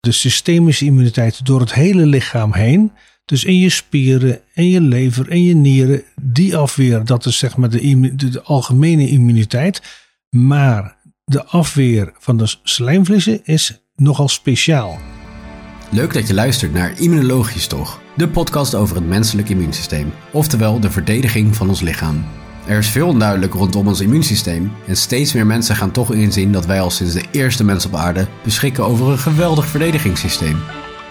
de systemische immuniteit door het hele lichaam heen. Dus in je spieren, in je lever, in je nieren. Die afweer, dat is zeg maar de, de algemene immuniteit. Maar de afweer van de slijmvliezen is nogal speciaal. Leuk dat je luistert naar Immunologisch toch, de podcast over het menselijk immuunsysteem, oftewel de verdediging van ons lichaam. Er is veel onduidelijk rondom ons immuunsysteem en steeds meer mensen gaan toch inzien dat wij al sinds de eerste mens op aarde beschikken over een geweldig verdedigingssysteem.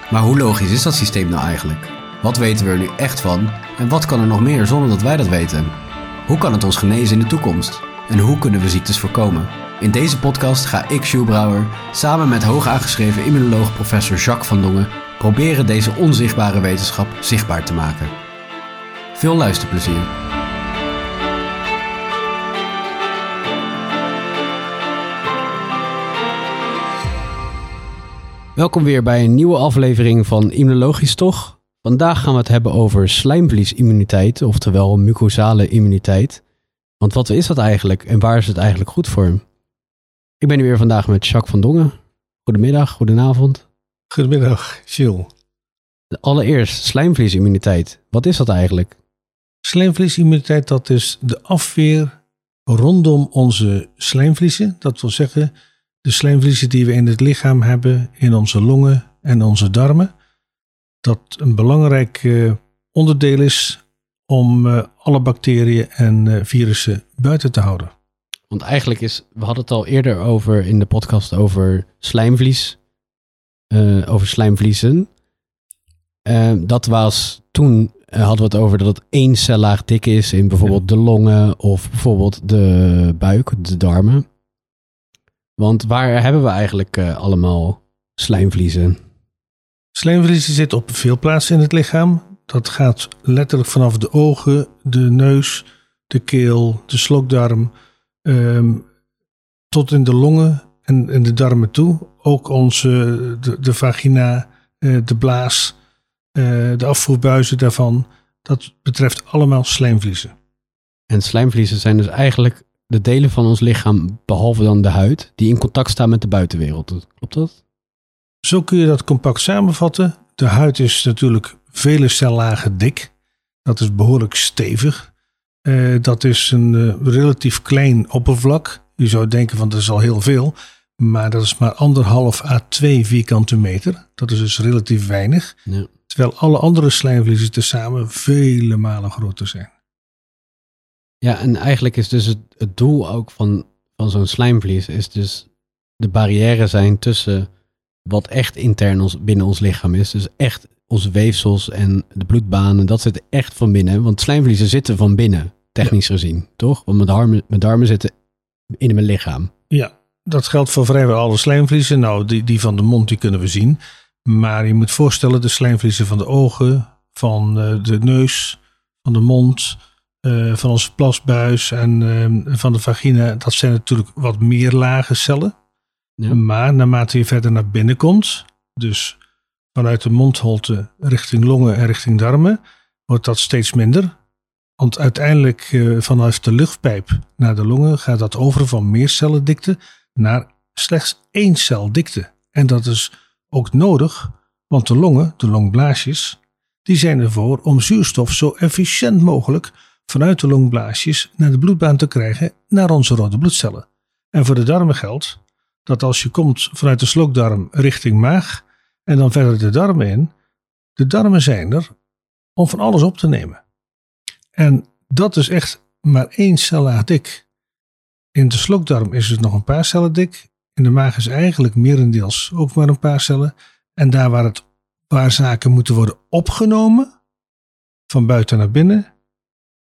Maar hoe logisch is dat systeem nou eigenlijk? Wat weten we er nu echt van en wat kan er nog meer zonder dat wij dat weten? Hoe kan het ons genezen in de toekomst? En hoe kunnen we ziektes voorkomen? In deze podcast ga ik, Sjoerd Brouwer, samen met hoog aangeschreven immunoloog professor Jacques van Dongen proberen deze onzichtbare wetenschap zichtbaar te maken. Veel luisterplezier. Welkom weer bij een nieuwe aflevering van Immunologisch Toch. Vandaag gaan we het hebben over slijmvliesimmuniteit, oftewel mucosale immuniteit. Want wat is dat eigenlijk en waar is het eigenlijk goed voor? Ik ben hier weer vandaag met Jacques van Dongen. Goedemiddag, goedenavond. Goedemiddag, Jill. Allereerst, slijmvliesimmuniteit. Wat is dat eigenlijk? Slijmvliesimmuniteit, dat is de afweer rondom onze slijmvliezen. Dat wil zeggen, de slijmvliezen die we in het lichaam hebben, in onze longen en onze darmen. Dat een belangrijk eh, onderdeel is om eh, alle bacteriën en eh, virussen buiten te houden. Want eigenlijk is, we hadden het al eerder over in de podcast over slijmvlies, over slijmvliezen. Dat was toen hadden we het over dat het één cellaag dik is in bijvoorbeeld de longen of bijvoorbeeld de buik, de darmen. Want waar hebben we eigenlijk eh, allemaal slijmvliezen? Slijmvliezen zitten op veel plaatsen in het lichaam. Dat gaat letterlijk vanaf de ogen, de neus, de keel, de slokdarm, ehm, tot in de longen en, en de darmen toe. Ook onze, de, de vagina, eh, de blaas, eh, de afvoerbuizen daarvan. Dat betreft allemaal slijmvliezen. En slijmvliezen zijn dus eigenlijk de delen van ons lichaam, behalve dan de huid, die in contact staan met de buitenwereld. Klopt dat? Zo kun je dat compact samenvatten. De huid is natuurlijk vele cellagen dik. Dat is behoorlijk stevig. Eh, dat is een eh, relatief klein oppervlak. Je zou denken van dat is al heel veel. Maar dat is maar anderhalf à 2 vierkante meter. Dat is dus relatief weinig. Ja. Terwijl alle andere slijmvliezen tezamen vele malen groter zijn. Ja, en eigenlijk is dus het, het doel ook van, van zo'n slijmvlies is dus de barrière zijn tussen wat echt intern ons, binnen ons lichaam is. Dus echt onze weefsels en de bloedbanen, dat zit echt van binnen. Want slijmvliezen zitten van binnen, technisch gezien, toch? Want mijn darmen, mijn darmen zitten in mijn lichaam. Ja, dat geldt voor vrijwel alle slijmvliezen. Nou, die, die van de mond die kunnen we zien. Maar je moet voorstellen, de slijmvliezen van de ogen, van eh, de neus, van de mond, eh, van onze plasbuis en eh, van de vagina. Dat zijn natuurlijk wat meer lage cellen. Ja. Maar naarmate je verder naar binnen komt, dus vanuit de mondholte richting longen en richting darmen, wordt dat steeds minder. Want uiteindelijk eh, vanuit de luchtpijp naar de longen gaat dat over van meer cellendikte naar slechts één celdikte. En dat is ook nodig, want de longen, de longblaasjes, die zijn ervoor om zuurstof zo efficiënt mogelijk vanuit de longblaasjes naar de bloedbaan te krijgen naar onze rode bloedcellen. En voor de darmen geldt dat als je komt vanuit de slokdarm richting maag en dan verder de darmen in, de darmen zijn er om van alles op te nemen. En dat is echt maar één cellaag dik. In de slokdarm is het nog een paar cellen dik. In de maag is eigenlijk merendeels ook maar een paar cellen. En daar waar, het, waar zaken moeten worden opgenomen, van buiten naar binnen,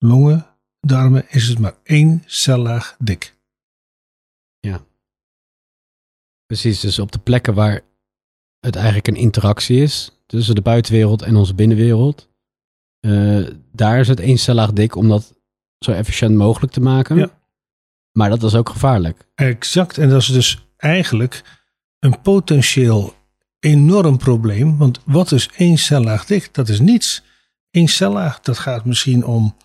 longen, darmen, is het maar één cellaag dik. Precies, dus op de plekken waar het eigenlijk een interactie is tussen de buitenwereld en onze binnenwereld, eh, daar is het één cellaag dik om dat zo efficiënt mogelijk te maken. Ja. Maar dat is ook gevaarlijk. Exact. En dat is dus eigenlijk een potentieel enorm probleem. Want wat is één cellaag dik? Dat is niets. Eén cellaag, dat gaat misschien om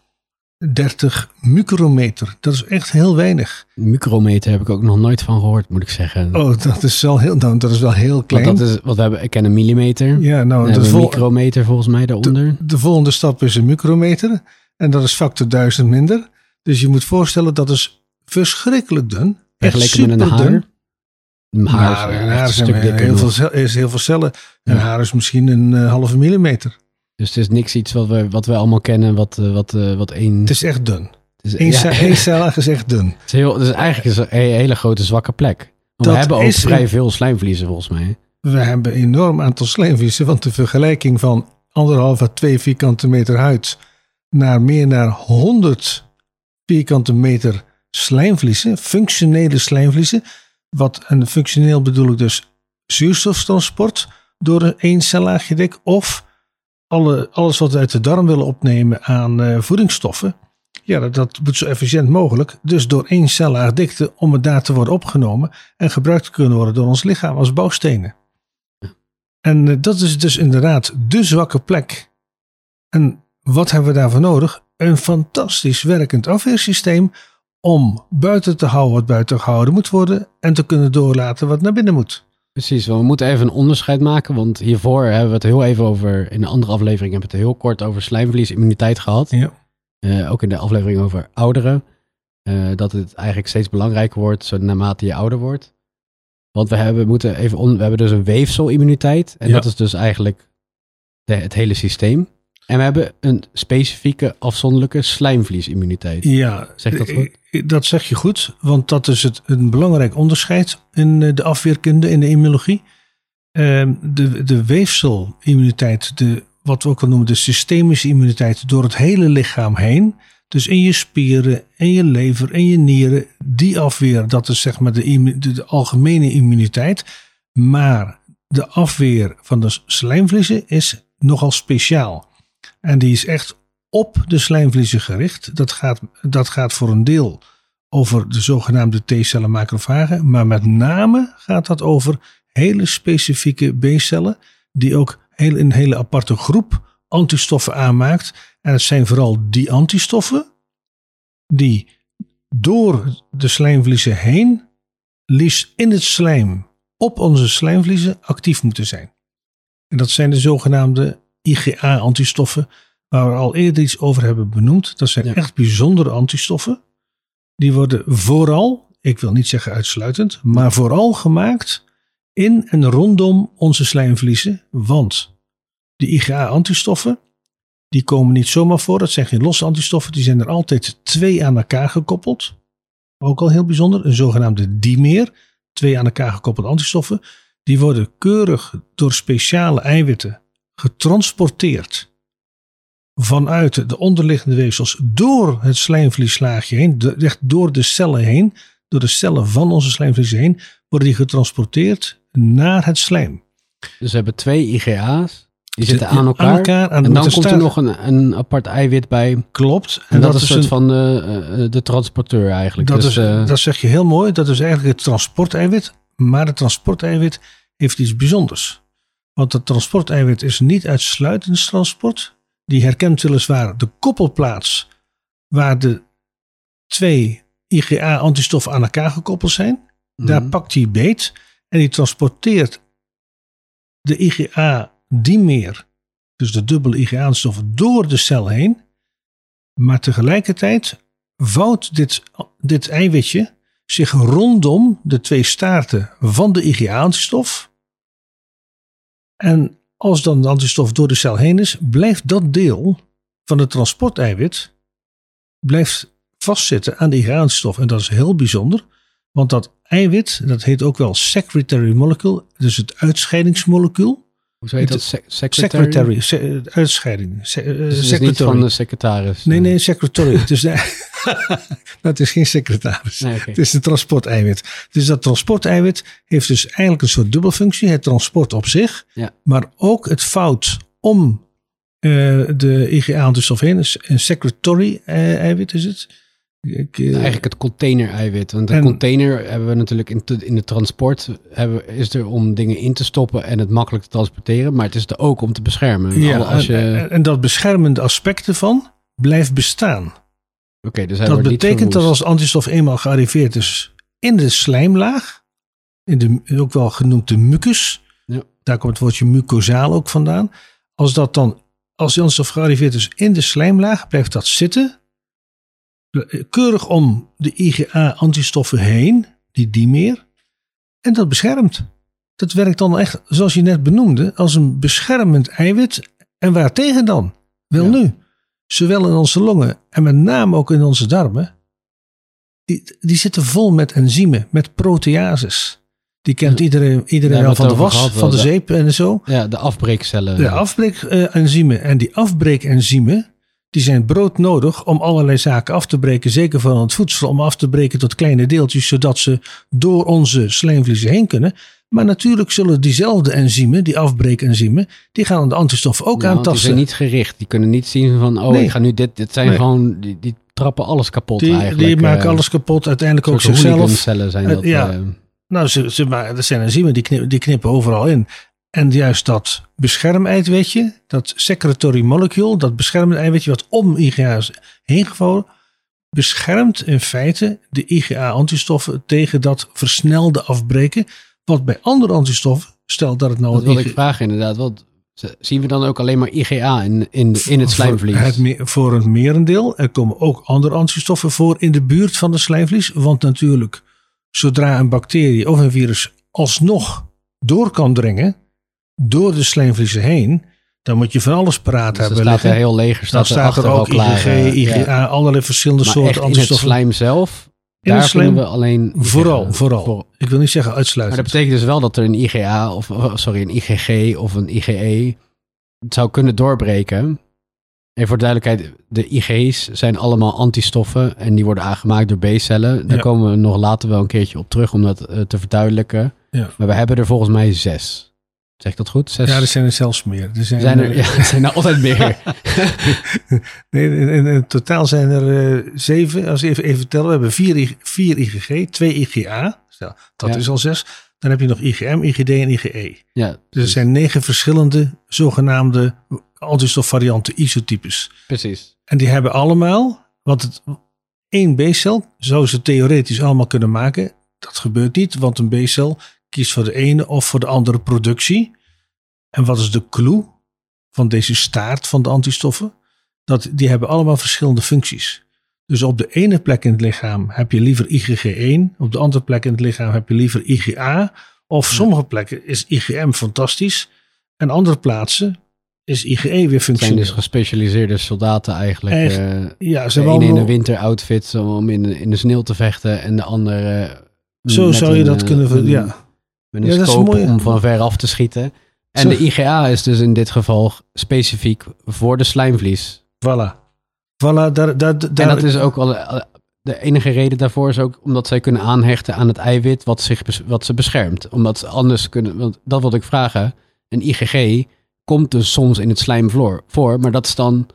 30 micrometer. Dat is echt heel weinig. Micrometer heb ik ook nog nooit van gehoord, moet ik zeggen. Oh, dat is wel heel, nou, dat is wel heel klein. Want dat is, wat we hebben, ik ken een millimeter. ja, nou, de, vol- micrometer volgens mij daaronder. de, de volgende stap is een micrometer. En dat is factor 1000 minder. Dus je moet voorstellen dat is verschrikkelijk dun. Echt Vergeleken met een haar. Een haar, Maar is een haar een zijn stuk dikker heel nog. veel, is heel veel cellen. Een haar is misschien een eh, halve millimeter. Dus het is niks iets wat we, wat we allemaal kennen, wat, eh, wat, eh, wat één... Het is echt dun. het is, Eén ja, ce- één cellag is echt dun. het is heel, het is eigenlijk een hele grote zwakke plek. We hebben ook vrij een- veel slijmvliezen volgens mij. We hebben een enorm aantal slijmvliezen. Want de vergelijking van anderhalf à twee vierkante meter huid naar meer naar 100 vierkante meter slijmvliezen, functionele slijmvliezen. Wat een functioneel bedoel ik dus zuurstoftransport door een één cellaagje dik of alle, alles wat we uit de darm willen opnemen aan eh, voedingsstoffen. Ja, dat, dat moet zo efficiënt mogelijk. Dus door één cellaag dikte om het daar te worden opgenomen en gebruikt te kunnen worden door ons lichaam als bouwstenen. En eh, dat is dus inderdaad de zwakke plek. En wat hebben we daarvoor nodig? Een fantastisch werkend afweersysteem om buiten te houden wat buiten gehouden moet worden en te kunnen doorlaten wat naar binnen moet. Precies, we moeten even een onderscheid maken. Want hiervoor hebben we het heel even over, in een andere aflevering hebben we het heel kort over slijmvliesimmuniteit gehad. Ja. Eh, ook in de aflevering over ouderen. eh, dat het eigenlijk steeds belangrijker wordt zo naarmate je ouder wordt. Want we hebben, moeten even on- we hebben dus een weefselimmuniteit. En Ja. dat is dus eigenlijk de- het hele systeem. En we hebben een specifieke afzonderlijke slijmvliesimmuniteit. Ja, Zeg dat goed? eh, Dat zeg je goed, want dat is het, een belangrijk onderscheid in eh, de afweerkunde, in de immunologie. Ehm, de, de weefselimmuniteit, de, wat we ook wel noemen de systemische immuniteit, door het hele lichaam heen. Dus in je spieren, in je lever, in je nieren. Die afweer, dat is zeg maar de, de algemene immuniteit. Maar de afweer van de slijmvliezen is nogal speciaal. En die is echt op de slijmvliezen gericht. Dat gaat, dat gaat voor een deel over de zogenaamde T-cellen macrofagen. Maar met name gaat dat over hele specifieke B-cellen. Die ook heel, een hele aparte groep antistoffen aanmaakt. En het zijn vooral die antistoffen die door de slijmvliezen heen, liefst in het slijm, op onze slijmvliezen actief moeten zijn. En dat zijn de zogenaamde IgA-antistoffen, waar we al eerder iets over hebben benoemd. Dat zijn Ja. echt bijzondere antistoffen. Die worden vooral, ik wil niet zeggen uitsluitend, maar vooral gemaakt in en rondom onze slijmvliezen. Want die IgA-antistoffen, die komen niet zomaar voor. Dat zijn geen losse antistoffen, die zijn er altijd twee aan elkaar gekoppeld. Ook al heel bijzonder, een zogenaamde dimer. Twee aan elkaar gekoppelde antistoffen. Die worden keurig door speciale eiwitten getransporteerd vanuit de onderliggende weefsels door het slijmvlieslaagje heen, de- echt door de cellen heen, door de cellen van onze slijmvliezen heen, worden die getransporteerd naar het slijm. Dus we hebben twee IgA's. Die zitten aan elkaar. aan- en dan komt er nog een, een apart eiwit bij. Klopt. En, dat, is een soort van de, de transporteur eigenlijk. Dat, dus, is, eh, dat zeg je heel mooi. Dat is eigenlijk het transporteiwit. Maar het transporteiwit heeft iets bijzonders. Want het transporteiwit is niet uitsluitend transport. Die herkent weliswaar de koppelplaats waar de twee IgA-antistoffen aan elkaar gekoppeld zijn. Daar mhm. pakt hij beet en die transporteert de IgA-dimer, dus de dubbele IgA-antistof, door de cel heen. Maar tegelijkertijd vouwt dit, dit eiwitje zich rondom de twee staarten van de IgA-antistof. En als dan de antistof door de cel heen is, blijft dat deel van het transporteiwit blijft vastzitten aan de IgA-antistof. En dat is heel bijzonder, want dat eiwit, dat heet ook wel secretary molecule, dus het uitscheidingsmolecuul. Hoe heet dat? Se- secretary? Secretary, se- eh, uitscheiding. Se- eh, Dus het is niet secretary. van de secretaris. Nee, nee, secretary. het, is, dat is geen secretaris. Nee. Het is een transporteiwit. Dus dat transporteiwit heeft dus eigenlijk een soort dubbelfunctie. Het transport op zich, Ja. maar ook het fout om eh, de IgA-antistof heen. Dus Een secretary eh, eiwit is het. Ik, eh, Eigenlijk het container-eiwit. Want de En- container hebben we natuurlijk in, te- in de transport. Hebben, is er om dingen in te stoppen en het makkelijk te transporteren. Maar het is er ook om te beschermen. ja, Al- als je, en, en dat beschermende aspect ervan blijft bestaan. Dus hij Dat betekent dat als antistof eenmaal gearriveerd is in de slijmlaag, in de, ook wel genoemd de mucus, Ja. daar komt het woordje mucosaal ook vandaan. Als dat dan, als die antistof gearriveerd is in de slijmlaag, blijft dat zitten, eh, keurig om de IgA-antistoffen heen, die dimer, en dat beschermt. Dat werkt dan echt, zoals je net benoemde, als een beschermend eiwit. En waartegen dan? Wel Ja. nu, zowel in onze longen en met name ook in onze darmen, die, die zitten vol met enzymen, met proteases. Die kent Ja. iedereen, iedereen hebben van de was, gehad, van de zeep en zo. Ja, de afbreekcellen. De afbreekenzymen. En die afbreekenzymen, die zijn broodnodig om allerlei zaken af te breken. Zeker van het voedsel, om af te breken tot kleine deeltjes, zodat ze door onze slijmvliezen heen kunnen. Maar natuurlijk zullen diezelfde enzymen, die afbreekenzymen, die gaan de antistoffen ook Ja, want die aantasten. zijn niet gericht. Die kunnen niet zien van, oh, Nee. ik ga nu dit. Dit zijn Nee. gewoon, die, die trappen alles kapot die, eigenlijk. die maken eh, alles kapot, uiteindelijk ook zichzelf. hooligancellen zijn Eh, dat. ja. eh, Nou, ze, ze, maar er zijn enzymen die, knip- die knippen overal in. En juist dat beschermeiwitje, dat secretory molecule, dat beschermende eiwitje wat om IgA is heen gevouwen, beschermt in feite de IgA-antistoffen tegen dat versnelde afbreken. Wat bij andere antistoffen, stel dat het nou dat wil ik vragen inderdaad. Want zien we dan ook alleen maar IgA in, in, in het slijmvlies? Voor het, voor het merendeel. Er komen ook andere antistoffen voor in de buurt van de slijmvlies. Want natuurlijk, zodra een bacterie of een virus alsnog door kan dringen, door de slijmvliezen heen, dan moet je van alles paraat Dus hebben staat er heel leger, dan staat er staat er al ook klaar. IgG, IgA, ja. allerlei verschillende Maar soorten echt in het antistoffen. slijm zelf, In daar vinden we alleen IgA. vooral, vooral. Voor- Ik wil niet zeggen Maar uitsluitend. dat betekent dus wel dat er een IgA, of sorry, een IgG of een IgE zou kunnen doorbreken. En voor de duidelijkheid, de Ig's zijn allemaal antistoffen en die worden aangemaakt door B-cellen. Daar Ja. komen we nog later wel een keertje op terug om dat eh, te verduidelijken. Ja. Maar we hebben er volgens mij zes. Zeg ik dat goed? Zes? ja, er zijn er zelfs meer. Er zijn, zijn er, er- ja, er zijn er altijd meer. Nee, in, in, in totaal zijn er eh, zeven. Als we even, even tellen, we hebben vier, vier IgG, twee IgA. Stel, dat Ja. is al zes. Dan heb je nog IgM, IgD en IgE. ja, Dus er zijn negen verschillende zogenaamde antistoffarianten, isotypes. precies. En die hebben allemaal, want het, één B-cel zou ze theoretisch allemaal kunnen maken. Dat gebeurt niet, want een B-cel kiest voor de ene of voor de andere productie. En wat is de clue van deze staart van de antistoffen? Dat die hebben allemaal verschillende functies. Dus op de ene plek in het lichaam heb je liever IgG1, op de andere plek in het lichaam heb je liever IgA. Of sommige plekken is IgM fantastisch en andere plaatsen is IgE weer Het zijn functioneel. dus gespecialiseerde soldaten eigenlijk. Echt. eh, ja, ze de ene in een winteroutfit om in, de- in de sneeuw te vechten en de andere Zo met zou je dat eh, kunnen... een- ja. Met een Ja, scope mooi. om van ver af te schieten. En de IgA is dus in dit geval specifiek voor de slijmvlies. Voilà. Voilà, daar, daar, daar, en dat is ook al de enige reden daarvoor is ook omdat zij kunnen aanhechten aan het eiwit wat, zich, wat ze beschermt. Omdat ze anders kunnen, want dat wilde ik vragen. Een IgG komt dus soms in het slijm voor, maar dat is dan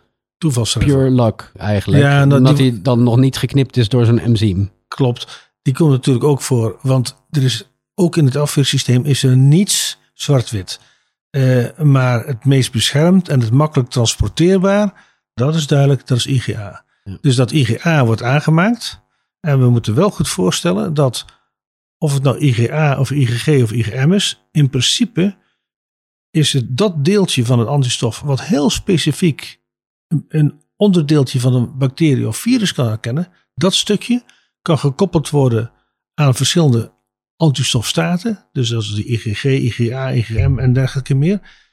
pure luck eigenlijk. Ja, dat- omdat die- hij dan nog niet geknipt is door zo'n enzym. Klopt. Die komt natuurlijk ook voor. Want er is ook in het afweersysteem is er niets zwart-wit. Eh, maar het meest beschermd en het makkelijk transporteerbaar, dat is duidelijk, dat is IgA. Ja. Dus dat IgA wordt aangemaakt. En we moeten wel goed voorstellen dat of het nou IgA of IgG of IgM is, in principe is het dat deeltje van het antistof wat heel specifiek een, een onderdeeltje van een bacterie of virus kan herkennen, dat stukje kan gekoppeld worden aan verschillende antistofstaten. Dus dat is die IgG, IgA, IgM en dergelijke meer.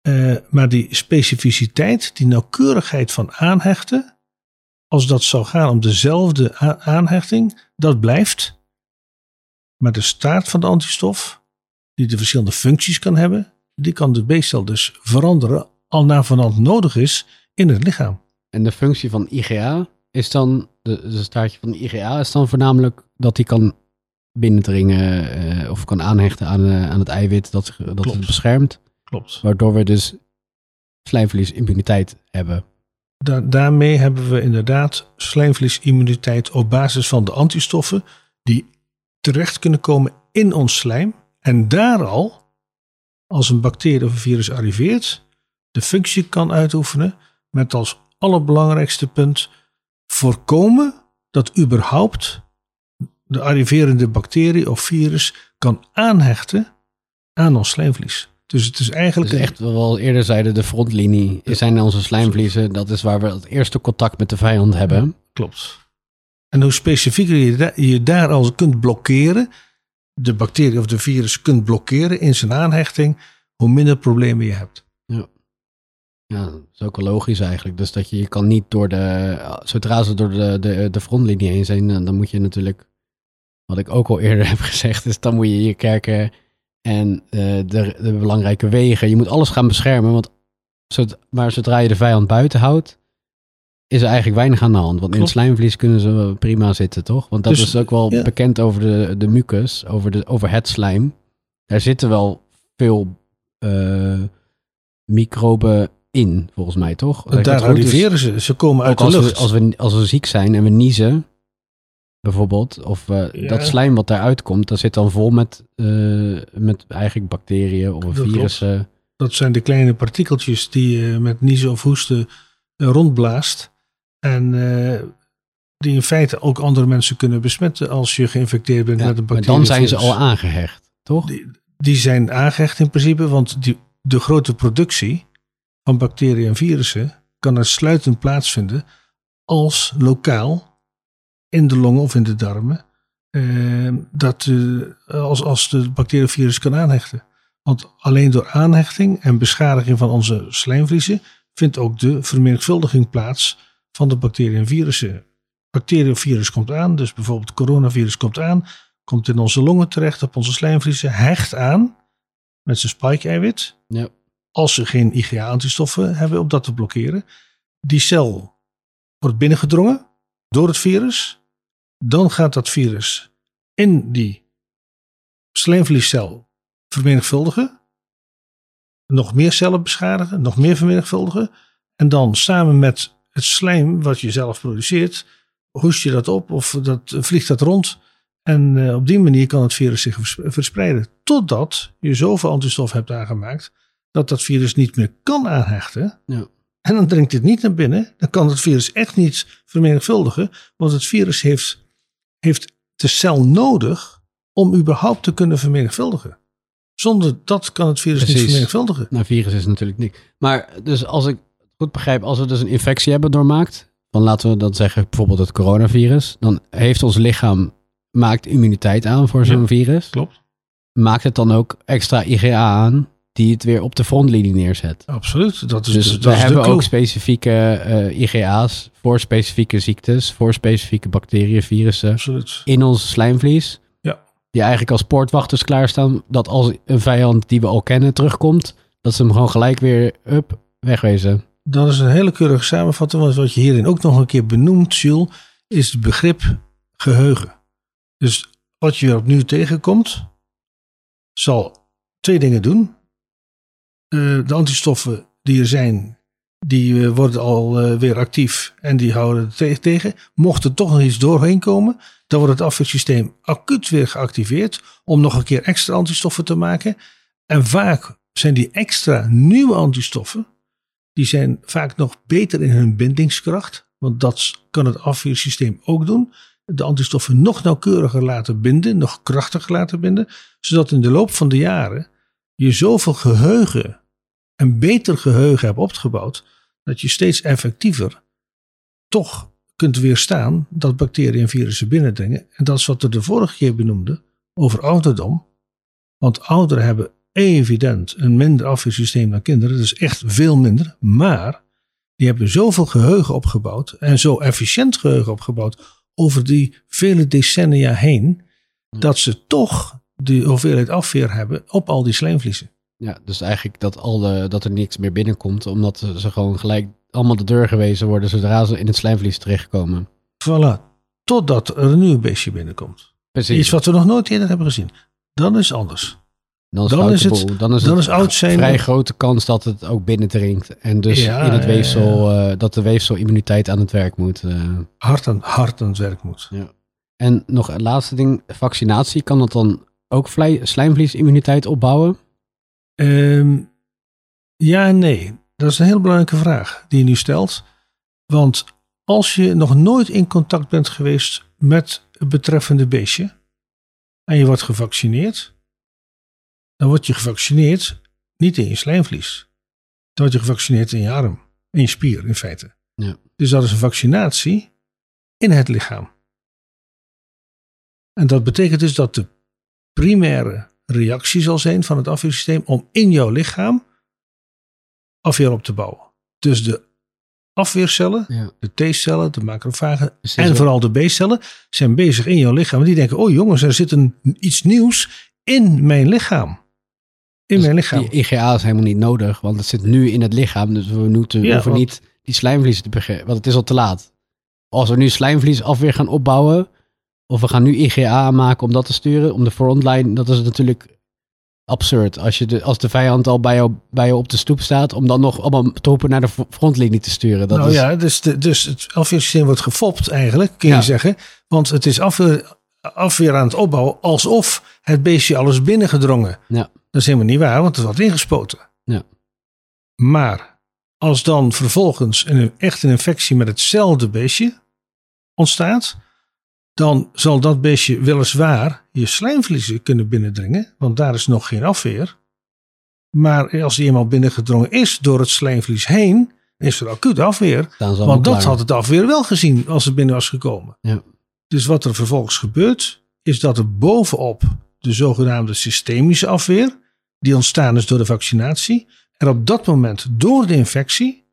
Eh, maar die specificiteit, die nauwkeurigheid van aanhechten, als dat zou gaan om dezelfde aanhechting, dat blijft. Maar de staart van de antistof, die de verschillende functies kan hebben, die kan de B-cel dus veranderen al naar vanand nodig is in het lichaam. En de functie van IgA is dan, de, de van de IgA is dan voornamelijk dat hij kan binnendringen eh, of kan aanhechten aan, eh, aan het eiwit dat, dat Klopt. het beschermt. Klopt. Waardoor we dus slijmvliesimmuniteit hebben. Da- daarmee hebben we inderdaad slijmvliesimmuniteit op basis van de antistoffen die terecht kunnen komen in ons slijm. En daar al, als een bacterie of een virus arriveert, de functie kan uitoefenen met als allerbelangrijkste punt voorkomen dat überhaupt de arriverende bacterie of virus kan aanhechten aan ons slijmvlies. Dus het is eigenlijk... Dus echt, wat we al eerder zeiden, de frontlinie zijn onze slijmvliezen. Dat is waar we het eerste contact met de vijand hebben. Klopt. En hoe specifieker je, je daar al kunt blokkeren, de bacterie of de virus kunt blokkeren in zijn aanhechting, hoe minder problemen je hebt. Ja. Ja, dat is ook logisch eigenlijk. Dus dat je, je kan niet door de, zodra ze door de, de, de frontlinie heen zijn, dan moet je natuurlijk, wat ik ook al eerder heb gezegd, is dan moet je je kerken en uh, de, de belangrijke wegen, je moet alles gaan beschermen. Want zodra, maar zodra je de vijand buiten houdt, is er eigenlijk weinig aan de hand. Want in het slijmvlies kunnen ze prima zitten, toch? Want dat dus, is ook wel bekend over de, de mucus, over, de, over het slijm. Daar zitten wel veel uh, microben in, volgens mij, toch? Daar, daar arriveren ze. Ze komen uit de als lucht. We, als, we, als we ziek zijn en we niezen, bijvoorbeeld, of uh, dat slijm wat daaruit komt, dat zit dan vol met, uh, met eigenlijk bacteriën of virussen. Dat zijn de kleine partikeltjes die je met niezen of hoesten rondblaast. En uh, die in feite ook andere mensen kunnen besmetten als je geïnfecteerd bent met een bacterie. Maar dan zijn ze al aangehecht, toch? Die, die zijn aangehecht in principe, want die, de grote productie van bacteriën en virussen kan uitsluitend plaatsvinden als lokaal in de longen of in de darmen. Uh, dat, uh, als, als de bacterie of virus kan aanhechten. Want alleen door aanhechting en beschadiging van onze slijmvliezen vindt ook de vermenigvuldiging plaats van de bacteriën en virussen. Bacterie of virus komt aan, dus bijvoorbeeld coronavirus komt aan, komt in onze longen terecht, op onze slijmvliezen, hecht aan met zijn spike-eiwit. Ja. Als ze geen IgA-antistoffen hebben om dat te blokkeren. Die cel wordt binnengedrongen door het virus. Dan gaat dat virus in die slijmvliescel vermenigvuldigen. Nog meer cellen beschadigen, nog meer vermenigvuldigen. En dan samen met het slijm wat je zelf produceert, hoest je dat op of dat, vliegt dat rond. En uh, op die manier kan het virus zich verspreiden. Totdat je zoveel antistof hebt aangemaakt dat dat virus niet meer kan aanhechten. Ja. En dan dringt dit niet naar binnen. Dan kan het virus echt niet vermenigvuldigen. Want het virus heeft, heeft de cel nodig om überhaupt te kunnen vermenigvuldigen. Zonder dat kan het virus Precies. niet vermenigvuldigen. Nou, virus is natuurlijk niet. Maar dus als ik goed begrijp, als we dus een infectie hebben doormaakt, dan laten we dat zeggen, bijvoorbeeld het coronavirus, dan heeft ons lichaam maakt immuniteit aan voor zo'n Ja, virus. Klopt. Maakt het dan ook extra IgA aan die het weer op de frontlinie neerzet. Absoluut. Dat is, Dus dat we is hebben ook specifieke eh, IgA's voor specifieke ziektes, voor specifieke bacteriën, virussen Absoluut. in ons slijmvlies. Ja. Die eigenlijk als poortwachters klaarstaan. Dat als een vijand die we al kennen terugkomt, dat ze hem gewoon gelijk weer up, wegwezen. Dat is een hele keurige samenvatting. Want wat je hierin ook nog een keer benoemt, Jules, is het begrip geheugen. Dus wat je opnieuw tegenkomt, zal twee dingen doen. Eh, de antistoffen die er zijn, die eh, worden al eh, weer actief en die houden het te- tegen. Mocht er toch nog iets doorheen komen, dan wordt het afweersysteem acuut weer geactiveerd om nog een keer extra antistoffen te maken. En vaak zijn die extra nieuwe antistoffen, die zijn vaak nog beter in hun bindingskracht. Want dat kan het afweersysteem ook doen. De antistoffen nog nauwkeuriger laten binden, nog krachtiger laten binden. Zodat in de loop van de jaren je zoveel geheugen en beter geheugen hebt opgebouwd. Dat je steeds effectiever toch kunt weerstaan dat bacteriën en virussen binnendringen. En dat is wat we de vorige keer benoemden over ouderdom. Want ouderen hebben evident een minder afweersysteem dan kinderen. Dat is echt veel minder. Maar die hebben zoveel geheugen opgebouwd en zo efficiënt geheugen opgebouwd over die vele decennia heen. Dat ze toch de hoeveelheid afweer hebben op al die slijmvliezen. Ja, dus eigenlijk dat, al de, dat er niks meer binnenkomt, omdat ze gewoon gelijk allemaal de deur gewezen worden zodra ze in het slijmvlies terechtkomen. Voilà. Totdat er een nieuw beestje binnenkomt. Precies. Iets wat we nog nooit eerder hebben gezien. Dan is het anders. dan is, dan is het- dan is, dan het is oud zijn- vrij grote kans dat het ook binnendringt. En dus Ja, in het ja, weefsel, eh, dat de weefselimmuniteit aan het werk moet. eh. Hard aan, hard aan het werk moet. En nog een laatste ding, vaccinatie, kan dat dan ook slijmvliesimmuniteit opbouwen? Ehm, ja en nee. Dat is een heel belangrijke vraag die je nu stelt. Want als je nog nooit in contact bent geweest met het betreffende beestje en je wordt gevaccineerd, dan word je gevaccineerd niet in je slijmvlies. Dan word je gevaccineerd in je arm, in je spier in feite. Ja. Dus dat is een vaccinatie in het lichaam. En dat betekent dus dat de primaire reactie zal zijn van het afweersysteem om in jouw lichaam afweer op te bouwen. Dus de afweercellen, Ja. de T-cellen, de macrofagen Dus en vooral de B-cellen zijn bezig in jouw lichaam. Die denken, oh jongens, er zit een, iets nieuws in mijn lichaam. In Dus mijn lichaam. Die IGA is helemaal niet nodig, want het zit nu in het lichaam. Dus we moeten, Ja, hoeven want- niet die slijmvlies te beginnen, want het is al te laat. Als we nu slijmvlies afweer gaan opbouwen, of we gaan nu IGA aanmaken om dat te sturen, om de frontline, dat is natuurlijk absurd. Als, je de, als de vijand al bij jou, bij jou op de stoep staat, om dan nog allemaal troepen naar de fr- frontlinie te sturen. Dat nou is, ja, dus, de, dus het afweersysteem wordt gefopt eigenlijk, kun je Ja. zeggen. Want het is afweer, afweer aan het opbouwen alsof het beestje alles binnengedrongen. Ja. Dat is helemaal niet waar, want het wordt ingespoten. Ja. Maar als dan vervolgens een echte infectie met hetzelfde beestje ontstaat, dan zal dat beestje weliswaar je slijmvliezen kunnen binnendringen, want daar is nog geen afweer. Maar als die eenmaal binnengedrongen is door het slijmvlies heen, is er acuut afweer. Want dat had het afweer wel gezien als het binnen was gekomen. Ja. Dus wat er vervolgens gebeurt, is dat er bovenop de zogenaamde systemische afweer, die ontstaan is door de vaccinatie, er op dat moment door de infectie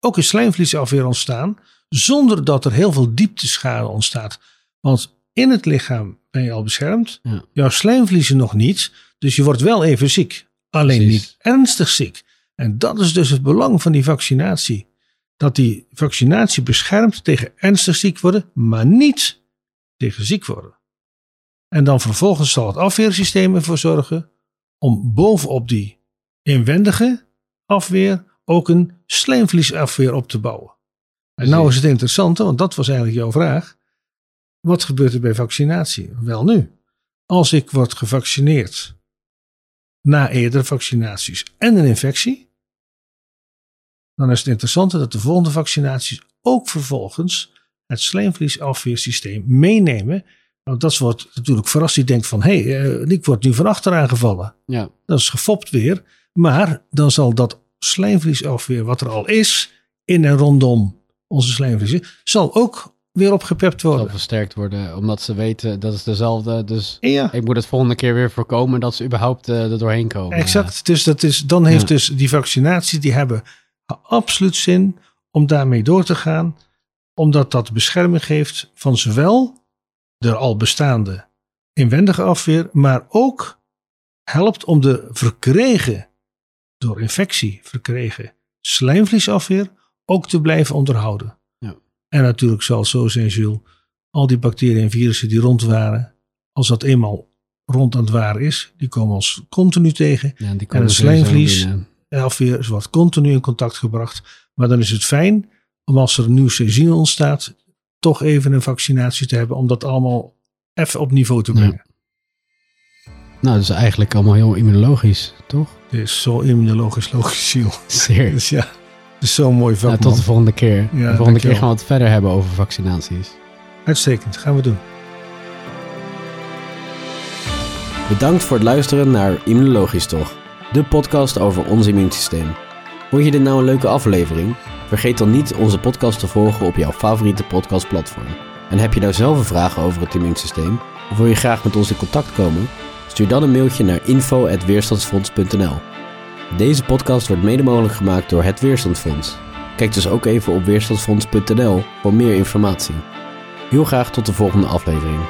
ook een slijmvliesafweer ontstaan, zonder dat er heel veel diepteschade ontstaat. Want in het lichaam ben je al beschermd, Ja. jouw slijmvliezen nog niet, dus je wordt wel even ziek. Alleen Precies. niet ernstig ziek. En dat is dus het belang van die vaccinatie. Dat die vaccinatie beschermt tegen ernstig ziek worden, maar niet tegen ziek worden. En dan vervolgens zal het afweersysteem ervoor zorgen om bovenop die inwendige afweer ook een slijmvliesafweer op te bouwen. En nou is het interessante, want dat was eigenlijk jouw vraag. Wat gebeurt er bij vaccinatie? Wel nu, als ik word gevaccineerd na eerdere vaccinaties en een infectie, dan is het interessante dat de volgende vaccinaties ook vervolgens het slijmvliesafweersysteem meenemen. Want dat wordt natuurlijk verrast. Die denkt van, hé, hey, eh, ik word nu van achter aangevallen. Ja. Dat is gefopt weer. Maar dan zal dat slijmvliesafweer wat er al is in en rondom onze slijmvliezen, zal ook weer opgepept zal worden. versterkt worden, omdat ze weten dat is dezelfde. Dus Ja, ik moet het volgende keer weer voorkomen dat ze überhaupt eh, er doorheen komen. exact. Dus dat is, dan heeft Ja. dus die vaccinaties, die hebben absoluut zin om daarmee door te gaan. Omdat dat bescherming geeft van zowel de al bestaande inwendige afweer, maar ook helpt om de verkregen, door infectie verkregen slijmvliesafweer ook te blijven onderhouden. En natuurlijk zal het zo zijn, Jules, al die bacteriën en virussen die rond waren, als dat eenmaal rond aan het waren is, die komen ons continu tegen. Ja, die het slijmvlies-. En afweer wordt continu in contact gebracht. Maar dan is het fijn om als er een nieuw seizoen ontstaat, toch even een vaccinatie te hebben om dat allemaal even op niveau te Ja. brengen. Nou, dat is eigenlijk allemaal heel immunologisch, toch? Het is zo immunologisch logisch. Zeer. Dus ja, is zo'n mooi vak, Nou, tot de volgende keer. de volgende dankjewel. keer gaan we het verder hebben over vaccinaties. Uitstekend, gaan we doen. Bedankt voor het luisteren naar Immunologisch Toch, de podcast over ons immuunsysteem. Vond je dit nou een leuke aflevering? Vergeet dan niet onze podcast te volgen op jouw favoriete podcastplatform. En heb je nou zelf een vraag over het immuunsysteem? Of wil je graag met ons in contact komen? Stuur dan een mailtje naar info.weerstandsfonds.nl Deze podcast wordt mede mogelijk gemaakt door het Weerstandsfonds. Kijk dus ook even op weerstandsfonds.nl voor meer informatie. Heel graag tot de volgende aflevering.